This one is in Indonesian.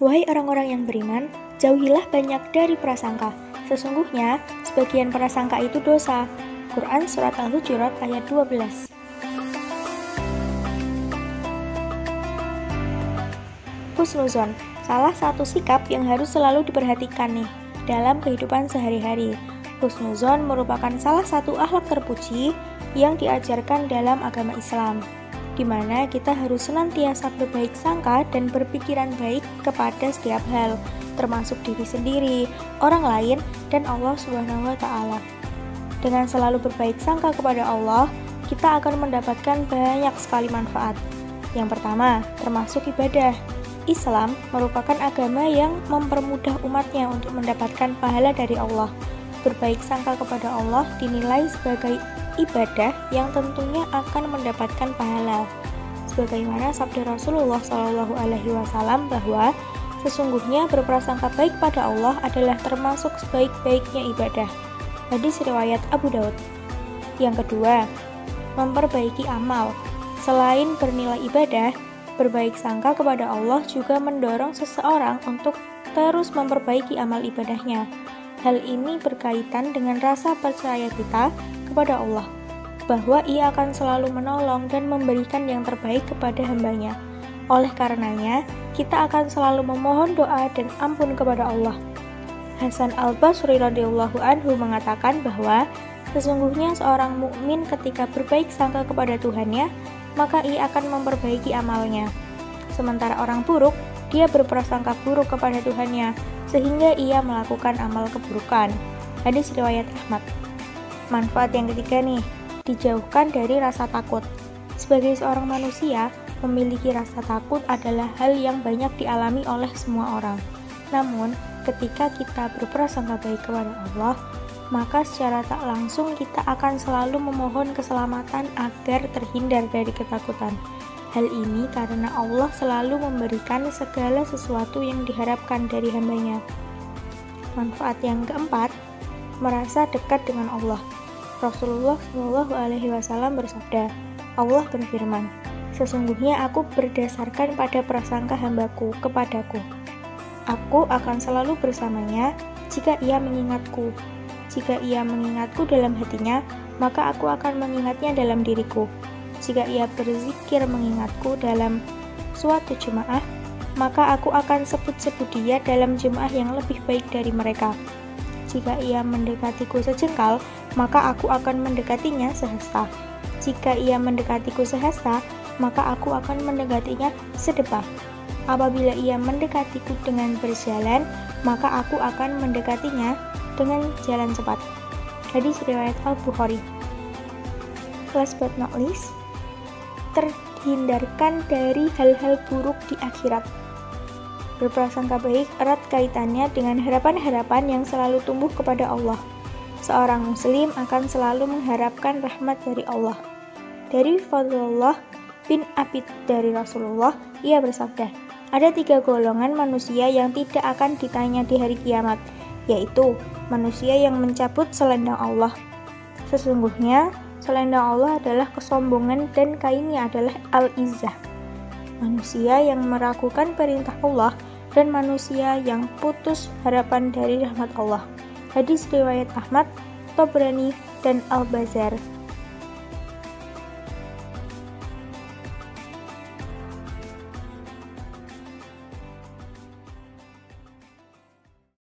Wahai orang-orang yang beriman, jauhilah banyak dari prasangka. Sesungguhnya, sebagian prasangka itu dosa. Quran Surat Al-Hujurat ayat 12 Husnuzon, salah satu sikap yang harus selalu diperhatikan nih dalam kehidupan sehari-hari. Husnuzon merupakan salah satu akhlak terpuji yang diajarkan dalam agama Islam di mana kita harus senantiasa berbaik sangka dan berpikiran baik kepada setiap hal, termasuk diri sendiri, orang lain, dan Allah Subhanahu wa Ta'ala. Dengan selalu berbaik sangka kepada Allah, kita akan mendapatkan banyak sekali manfaat. Yang pertama, termasuk ibadah. Islam merupakan agama yang mempermudah umatnya untuk mendapatkan pahala dari Allah. Berbaik sangka kepada Allah dinilai sebagai ibadah yang tentunya akan mendapatkan pahala. Sebagaimana sabda Rasulullah Shallallahu Alaihi Wasallam bahwa sesungguhnya berprasangka baik pada Allah adalah termasuk sebaik-baiknya ibadah. Hadis riwayat Abu Daud. Yang kedua, memperbaiki amal. Selain bernilai ibadah, berbaik sangka kepada Allah juga mendorong seseorang untuk terus memperbaiki amal ibadahnya. Hal ini berkaitan dengan rasa percaya kita kepada Allah, bahwa ia akan selalu menolong dan memberikan yang terbaik kepada hambanya. Oleh karenanya, kita akan selalu memohon doa dan ampun kepada Allah. Hasan al-Basri radhiyallahu anhu mengatakan bahwa sesungguhnya seorang mukmin ketika berbaik sangka kepada Tuhannya, maka ia akan memperbaiki amalnya. Sementara orang buruk, dia berprasangka buruk kepada Tuhannya, sehingga ia melakukan amal keburukan. Hadis riwayat Ahmad. Manfaat yang ketiga nih, dijauhkan dari rasa takut. Sebagai seorang manusia, memiliki rasa takut adalah hal yang banyak dialami oleh semua orang. Namun, ketika kita berprasangka baik kepada Allah, maka secara tak langsung kita akan selalu memohon keselamatan agar terhindar dari ketakutan. Hal ini karena Allah selalu memberikan segala sesuatu yang diharapkan dari hambanya. Manfaat yang keempat, merasa dekat dengan Allah. Rasulullah Shallallahu Alaihi Wasallam bersabda, Allah berfirman, Sesungguhnya aku berdasarkan pada prasangka hambaku kepadaku. Aku akan selalu bersamanya jika ia mengingatku. Jika ia mengingatku dalam hatinya, maka aku akan mengingatnya dalam diriku. Jika ia berzikir mengingatku dalam suatu jemaah, maka aku akan sebut-sebut dia dalam jemaah yang lebih baik dari mereka. Jika ia mendekatiku sejengkal, maka aku akan mendekatinya sehasta. Jika ia mendekatiku sehasta, maka aku akan mendekatinya sedepah. Apabila ia mendekatiku dengan berjalan, maka aku akan mendekatinya dengan jalan cepat. Hadis riwayat Al-Bukhari. Last but not least, terhindarkan dari hal-hal buruk di akhirat. Berprasangka baik erat kaitannya dengan harapan-harapan yang selalu tumbuh kepada Allah. Seorang muslim akan selalu mengharapkan rahmat dari Allah. Dari Fadlullah bin Abid dari Rasulullah, ia bersabda, ada tiga golongan manusia yang tidak akan ditanya di hari kiamat, yaitu manusia yang mencabut selendang Allah. Sesungguhnya, selendang Allah adalah kesombongan dan kainnya adalah al-izzah. Manusia yang meragukan perintah Allah dan manusia yang putus harapan dari rahmat Allah. Hadis riwayat Ahmad, Tobrani, dan Al-Bazar.